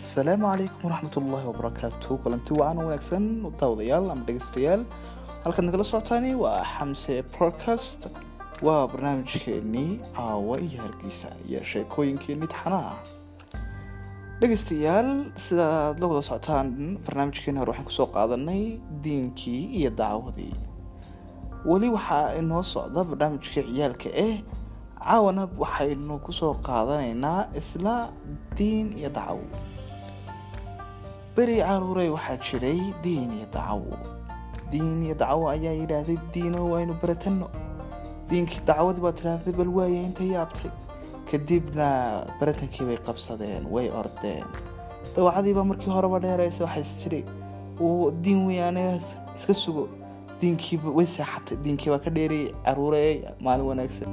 asalaamu calaykum waraxmatullaahi wabarakaatu kulanti wacan wanaagsan daawadayaal ama dhegeystayaal. Halkaad nagala socotaani waa xamse podcast. Waa barnaamijkeenii caawa iyo hargeysa iyo sheekooyinkeenii taxanaha dhegeystayaal sidaad la wada socotaan barnaamijkeeni hore waxaan ku soo qaadanay diinkii iyo dacwadii. Weli waxaa inoo socda barnaamijkii ciyaalka ah caawana waxaynu ku soo qaadanaynaa isla diin iyo dacawo beri caruurey waxaa jiray diin iyo dacawo diin iyo dacawo ayaa yidhaahday diino waynu baratano. Diinkii dacwadii baa tidhaahday bal waaya inta yaabtay. Kadibna baratankii bay qabsadeen way ordeen. Dawacadiibaa markii horeba dheeraysa waxay istiri diin weyaane iska sugo. Diinkiiba way seexatay diinkii baa ka dheerayay caruurey maalin wanaagsan